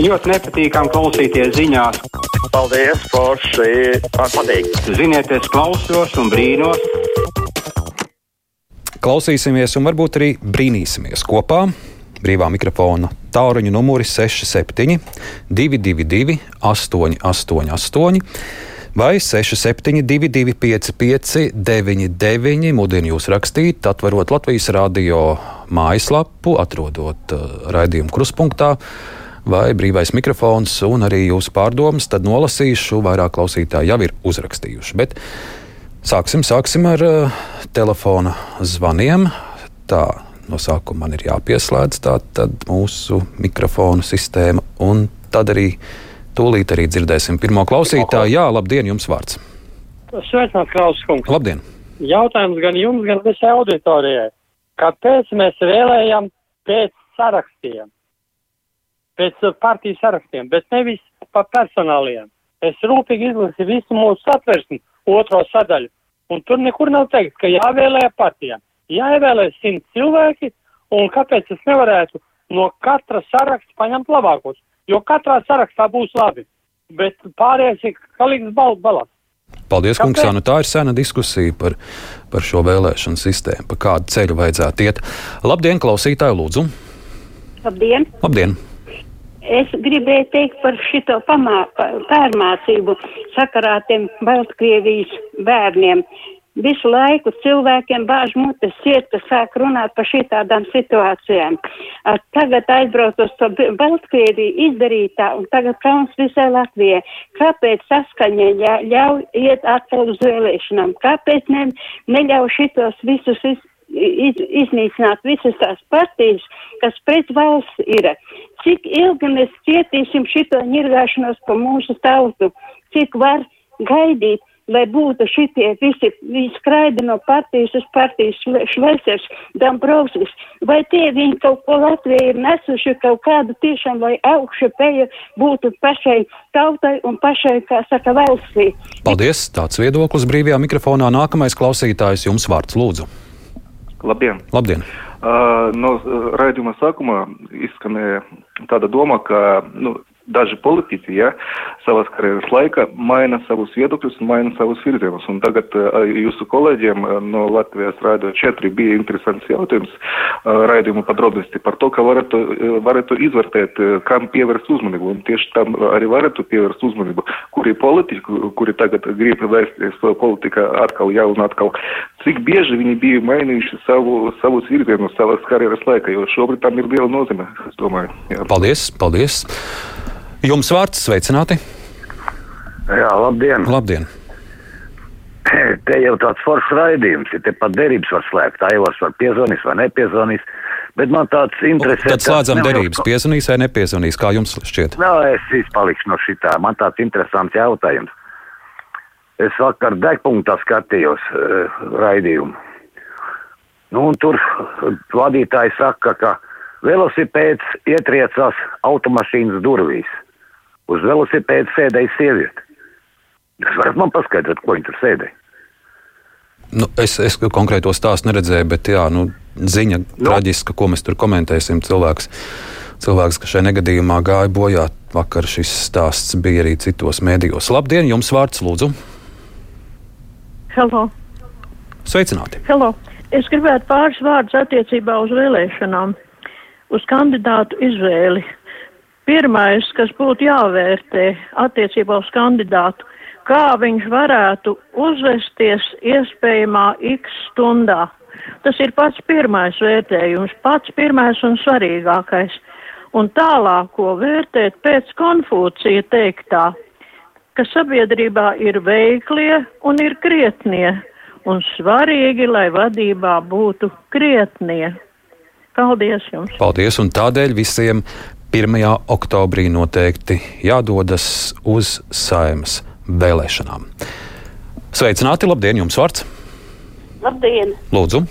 Ļoti nepatīkami klausīties ziņās. Paldies, Forši! Man patīk! Ziniet, es klausos un brīnos. Klausīsimies un varbūt arī brīnīsimies kopā. Brīvā mikrofona tāluņa numuri 67, 222, 888, vai 67, 255, 99. Mudinu jūs rakstīt, atverot Latvijas radio mājaslapu, atrodot uh, raidījumu kruspunktā. Vai brīvais mikrofons un arī jūsu pārdomas, tad nolasīšu, vairāk klausītāji jau ir uzrakstījuši. Bet sāksim, sāksim ar uh, telefona zvaniem. Tā no sākuma man ir jāpieslēdz tā, mūsu mikrofonu sistēma, un tad arī tūlīt arī dzirdēsim pirmo klausītāju. Jā, labdien, jums vārds. Sveicināts, Klaus Kungs. Labdien! Jautājums gan jums, gan visai auditorijai. Kāpēc mēs vēlējam pēc sarakstiem, pēc partiju sarakstiem, bet nevis pa personāliem? Es rūpīgi izlasīju visu mūsu satversmi, otro sadaļu, un tur nekur nav teikts, ka jāvēlē partijām jāievēlē simt cilvēki, un kāpēc es nevarētu no katra saraksta paņemt labākos, jo katrā sarakstā būs labi, bet pārējais ir kalīgs balts balats. Paldies, Kāpēc? kungs. Nu tā ir sena diskusija par, par šo vēlēšanu sistēmu, pa kādu ceļu vajadzētu iet. Labdien, klausītāji, lūdzu! Labdien! Labdien. Es gribēju teikt par šito pamā, pārmācību sakarā tiem Baltkrievijas bērniem visu laiku cilvēkiem bāž mutes ciet, ka sāk runāt par šitādām situācijām. Tagad aizbrauc uz to Baltkrieviju izdarītā un tagad kauns visai Latvijai. Kāpēc saskaņa ļauj iet atkal uz vēlēšanām? Kāpēc ne, neļauj šitos visus iz, iz, iznīcināt visas tās partijas, kas pret valsts ir? Cik ilgi mēs cietīsim šito ņirgāšanos pa mūsu tautu? Cik var gaidīt? lai būtu šitie visi, visi skraidi no partijas uz partijas švesers, Dombrovskis, vai tie viņi kaut ko Latvijai ir nesuši kaut kādu tiešām, lai augša peja būtu pašai tautai un pašai, kā saka, valstī. Paldies, tāds viedoklis brīvajā mikrofonā. Nākamais klausītājs jums vārds lūdzu. Labdien! Labdien. Uh, no raidījuma sākuma izskanēja tāda doma, ka nu, daži politiķi, ja, savas karjeras laikā maina savus viedokļus un maina savus virzienus. Un tagad jūsu kolēģiem no Latvijas Rādio 4 bija interesants jautājums raidījumu podrobnosti par to, ka varētu, varētu izvērtēt, kam pievērst uzmanību. Un tieši tam arī varētu pievērst uzmanību, kuri politiķi, kuri tagad grib vērsties politikā atkal, ja un atkal, cik bieži viņi bija mainījuši savu, savus virzienus savas karjeras laikā, jo šobrīd tam ir liela nozīme, es domāju. Jā. Paldies, paldies! Jums vārds sveicināti! Jā, labdien! labdien. Te jau tāds foršs raidījums, ja te pat derības var slēgt, Aivars var piezvanīt vai nepiezvanīt. Bet man tāds interesē. Tad slēdzam derības, piezvanīs vai nepiezvanīs, kā jums šķiet? Jā, es izpalikšu no šitā. Man tāds interesants jautājums. Es vakar degpunktā skatījos uh, raidījumu. Nu, un tur vadītāji saka, ka velosipēds ietriecās automašīnas durvīs uz velosipēda sēdēja sieviete. Jūs varat man paskaidrot, ko viņa tur sēdēja? Nu, es, es konkrēto stāstu neredzēju, bet jā, nu, ziņa. Nu. traģiska, ko mēs tur komentēsim. Cilvēks, cilvēks kas šajā negadījumā gāja bojā. Vakar šis stāsts bija arī citos mēdījos. Labdien, jums vārds lūdzu. Hello. Sveicināti. Hello. Es gribētu pāris vārdus attiecībā uz vēlēšanām, uz kandidātu izvēli. Pirmais, kas būtu jāvērtē attiecībā uz kandidātu, kā viņš varētu uzvesties iespējamā x stundā. Tas ir pats pirmais vērtējums, pats pirmais un svarīgākais. Un tālāko vērtēt pēc Konfūcija teiktā, ka sabiedrībā ir veiklie un ir krietnie, un svarīgi, lai vadībā būtu krietnie. Paldies jums! Paldies, un tādēļ visiem 1. oktobrī noteikti jādodas uz saimas vēlēšanām. Sveicināti, labdien, jums vārds! Labdien! Lūdzu!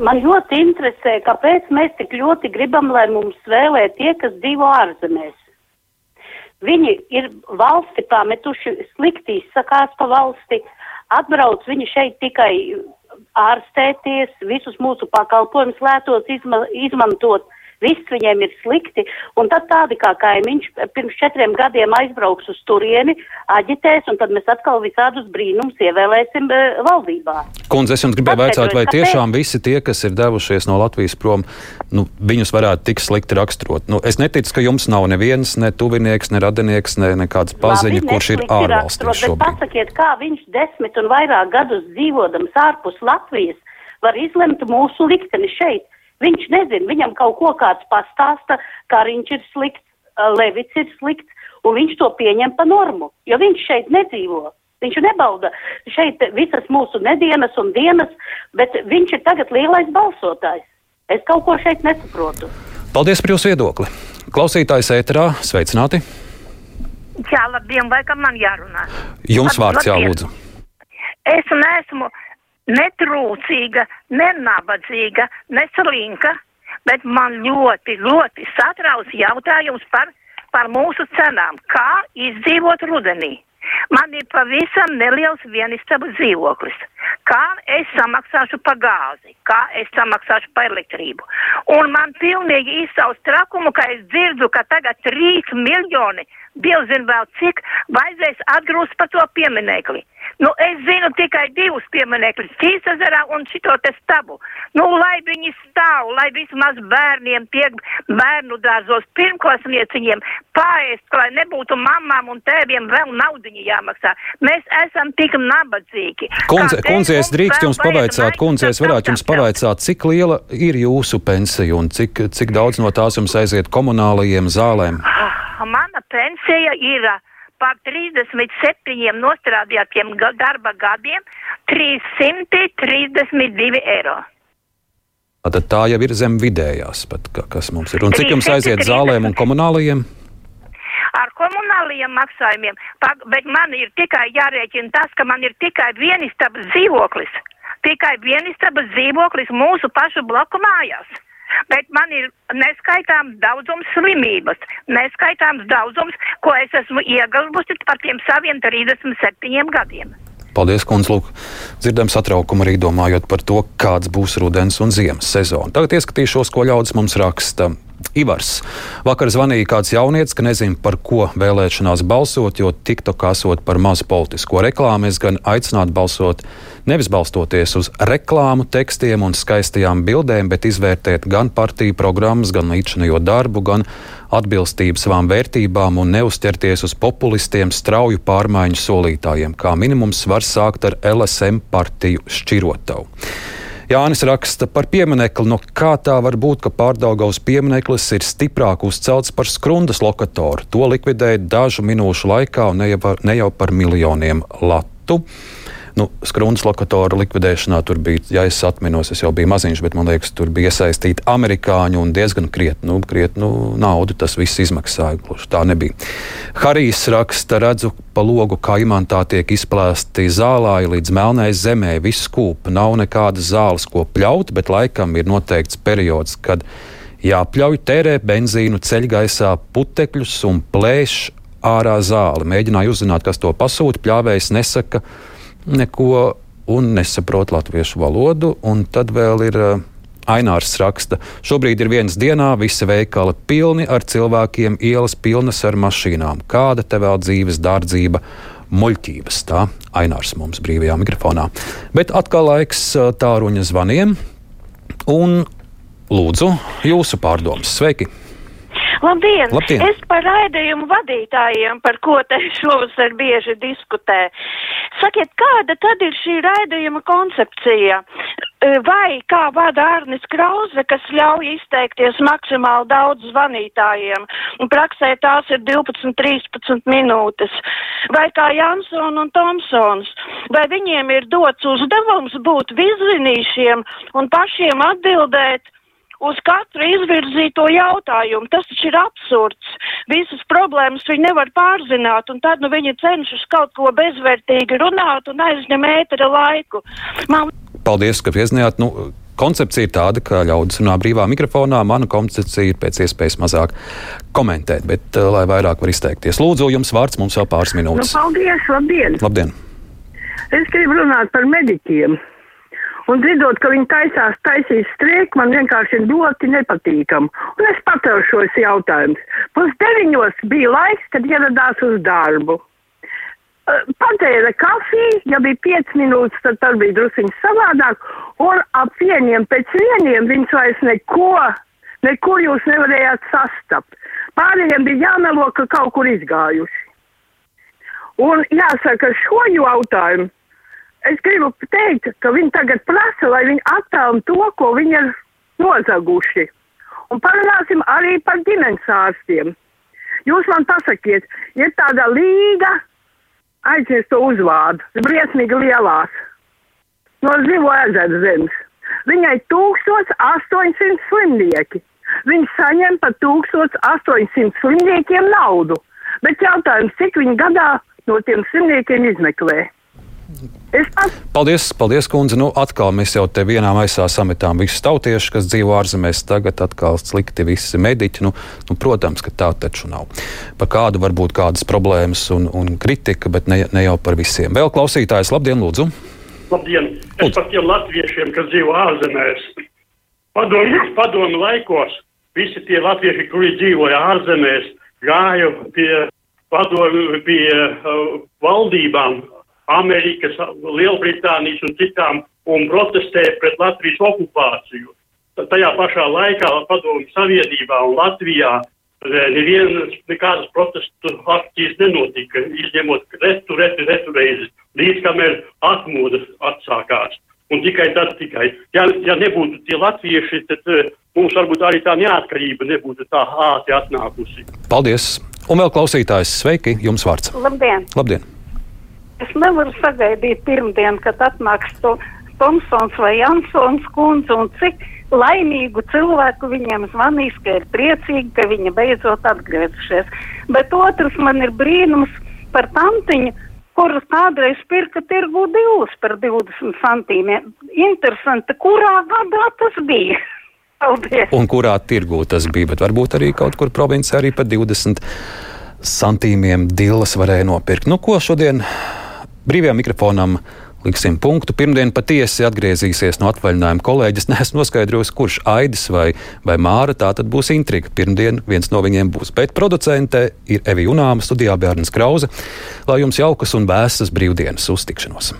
Man ļoti interesē, kāpēc mēs tik ļoti gribam, lai mums vēlē tie, kas dzīvo ārzemēs. Viņi ir valsti pametuši, slikti izsakās pa valsti, atbrauc viņi šeit tikai ārstēties, visus mūsu pakalpojumus lētos izma izmantot viss viņiem ir slikti, un tad tādi kā kaimiņš pirms četriem gadiem aizbrauks uz turieni, aģitēs, un tad mēs atkal visādus brīnums ievēlēsim e, valdībā. Kundze, es jums gribēju vaicāt, vai tiešām visi tie, kas ir devušies no Latvijas prom, nu, viņus varētu tik slikti raksturot? Nu, es neticu, ka jums nav neviens, ne tuvinieks, ne radinieks, ne nekāds paziņa, Labi, kurš ir ārvalstīs. Pasakiet, kā viņš desmit un vairāk gadus dzīvodams ārpus Latvijas var izlemt mūsu likteni šeit. Viņš nezina, viņam kaut ko kāds pastāsta, kā viņš ir slikts, Levits ir slikts, un viņš to pieņem pa normu, jo viņš šeit nedzīvo. Viņš nebauda šeit visas mūsu nedēļas un dienas, bet viņš ir tagad lielais balsotājs. Es kaut ko šeit nesaprotu. Paldies par jūsu viedokli. Klausītājs ēterā, sveicināti! Jā, labdien, vai kam man jārunā? Jums vārds jālūdzu. Es neesmu netrūcīga, nenabadzīga, neslinka, bet man ļoti, ļoti satrauc jautājums par, par mūsu cenām. Kā izdzīvot rudenī? Man ir pavisam neliels vienistabu dzīvoklis. Kā es samaksāšu par gāzi, kā es samaksāšu par elektrību. Un man pilnīgi izsaus trakumu, ka es dzirdu, ka tagad 3 miljoni, Dievs zina vēl cik, vajadzēs atgrūst par to pieminekli. Nu, es zinu tikai divus pieminekļus - Cīsazarā un šito te stabu. Nu, lai viņi stāv, lai vismaz bērniem tiek bērnu dārzos pirmklasnieciņiem paēst, lai nebūtu mamām un tēviem vēl naudiņu jāmaksā. Mēs esam tik nabadzīgi. Kundze, kundze es drīkst jums pavaicāt, kundze, es varētu jums pavaicāt, cik liela ir jūsu pensija un cik, cik daudz no tās jums aiziet komunālajiem zālēm? Ah, mana pensija ir par 37 nostrādātiem darba gadiem 332 eiro. Tad tā jau ir zem vidējās, pat, kas mums ir. Un cik jums aiziet zālēm un komunālajiem? Ar komunālajiem maksājumiem, bet man ir tikai jārēķina tas, ka man ir tikai vienistabas dzīvoklis. Tikai vienistabas dzīvoklis mūsu pašu bloku mājās bet man ir neskaitāms daudzums slimības, neskaitāms daudzums, ko es esmu ieguvusi par tiem saviem 37 gadiem. Paldies, kundze. Lūk, dzirdam satraukumu arī domājot par to, kāds būs rudens un ziemas sezona. Tagad ieskatīšos, ko ļaudis mums raksta. Ivars. Vakar zvanīja kāds jaunietis, ka nezina, par ko vēlēšanās balsot, jo TikTok esot par mazu politisko reklāmu. Es gan aicinātu balsot nevis balstoties uz reklāmu, tekstiem un skaistajām bildēm, bet izvērtēt gan partiju programmas, gan līdzinājo darbu, gan atbilstību savām vērtībām un neuzķerties uz populistiem, strauju pārmaiņu solītājiem. Kā minimums var sākt ar LSM partiju šķirotavu. Jānis raksta par pieminiektu, no kā tā var būt, ka pārdaugaus piemineklis ir stiprāk uzcelts par skrundas lokatoru. To likvidēja dažu minūšu laikā un ne jau, ne jau par miljoniem latu. Nu, Skrundas lokatoru likvidēšanā tur bija, ja es atminos, es jau biju maziņš, bet man liekas, tur bija iesaistīti amerikāņi un diezgan krietnu, krietnu naudu tas viss izmaksāja. Gluži tā nebija. Harijs raksta, redzu pa logu, kā imantā tiek izplēsti zālāji līdz melnai zemē, viss kūp, nav nekādas zāles, ko pļaut, bet laikam ir noteikts periods, kad jāpļauj tērē benzīnu ceļgaisā putekļus un plēš ārā zāli. Mēģināju uzzināt, kas to pasūta, pļāvējs nesaka neko un nesaprot latviešu valodu. Un tad vēl ir uh, Ainārs raksta, šobrīd ir viens dienā, visi veikali pilni ar cilvēkiem, ielas pilnas ar mašīnām. Kāda te vēl dzīves dārdzība? Muļķības, tā Ainārs mums brīvajā mikrofonā. Bet atkal laiks tāruņa zvaniem. Un lūdzu, jūsu pārdomas. Sveiki! Labdien! Labdien! Es par raidījumu vadītājiem, par ko te šovasar bieži diskutē. Sakiet, kāda tad ir šī raidījuma koncepcija? E, vai kā vada Arnis Krause, kas ļauj izteikties maksimāli daudz zvanītājiem, un praksē tās ir 12-13 minūtes, vai kā Jansson un Tomsons, vai viņiem ir dots uzdevums būt vizzinīšiem un pašiem atbildēt uz katru izvirzīto jautājumu. Tas taču ir absurds. Visas problēmas viņi nevar pārzināt, un tad nu, viņi cenšas kaut ko bezvērtīgi runāt un aizņem ētera laiku. Man... Paldies, ka piezinājāt. Nu, koncepcija ir tāda, ka ļaudis runā brīvā mikrofonā. Mana koncepcija ir pēc iespējas mazāk komentēt, bet uh, lai vairāk var izteikties. Lūdzu, jums vārds mums vēl pāris minūtes. Nu, paldies, labdien! labdien. Es gribu runāt par mediķiem. Un dzirdot, ka viņi taisās taisīs streiku, man vienkārši ir ļoti nepatīkam. Un es patevu šos jautājumus. Pus deviņos bija laiks, kad ieradās uz darbu. Patēra kafiju, ja bija 5 minūtes, tad tas bija druskuļi savādāk. Un ap vieniem pēc vieniem viņš vairs neko, nekur jūs nevarējāt sastapt. Pārējiem bija jāmelo, ka kaut kur izgājuši. Un jāsaka, šo jautājumu es gribu teikt, ka viņi tagad prasa, lai viņi attālina to, ko viņi ir nozaguši. Un parunāsim arī par ģimenes ārstiem. Jūs man pasakiet, ir tāda līga, aizmirst to uzvārdu, briesmīgi lielās, no zivo ezeru zemes. Viņai 1800 slimnieki. Viņi saņem par 1800 slimniekiem naudu. Bet jautājums, cik viņi gadā no tiem slimniekiem izmeklē? Paldies, paldies, kundze. Nu, atkal mēs jau te vienā maisā sametām visus tautiešus, kas dzīvo ārzemēs. Tagad atkal slikti visi mediķi. Nu, nu, protams, ka tā taču nav. Par kādu var būt kādas problēmas un, un kritika, bet ne, ne jau par visiem. Vēl klausītājs, labdien, lūdzu! Labdien! Es par tiem latviešiem, kas dzīvo ārzemēs. Padomu, padomu laikos visi tie latvieši, kuri dzīvoja ārzemēs, gāja pie padomu, pie uh, valdībām Amerikas, Lielbritānijas un citām un protestēja pret Latvijas okupāciju. Tajā pašā laikā Padomju Savienībā un Latvijā nevienas nekādas protestu akcijas nenotika, izņemot retu, retu, retu reizi, līdz kamēr atmodas atsākās. Un tikai tad, tikai, ja, ja nebūtu tie latvieši, tad uh, mums varbūt arī tā neatkarība nebūtu tā ātri atnākusi. Paldies! Un vēl klausītājs, sveiki, jums vārds. Labdien! Labdien. Es nevaru sagaidīt pirmdienu, kad atnāks to Tomsons vai Jansons kundze un cik laimīgu cilvēku viņiem zvanīs, ka ir priecīgi, ka viņa beidzot atgriezušies. Bet otrs man ir brīnums par tantiņu, kuras kādreiz pirka tirgu divus par 20 centīmiem. Interesanti, kurā gadā tas bija? Paldies! Un kurā tirgū tas bija, bet varbūt arī kaut kur provincē arī par 20 centīmiem dilas varēja nopirkt. Nu, ko šodien brīvajam mikrofonam liksim punktu. Pirmdien patiesi atgriezīsies no atvaļinājuma kolēģis. Nesmu noskaidrojis, kurš Aidis vai, vai Māra. Tā tad būs intriga. Pirmdien viens no viņiem būs. Bet producente ir Evija Unāma, studijā Bērns Krause. Lai jums jaukas un vēsas brīvdienas uztikšanos!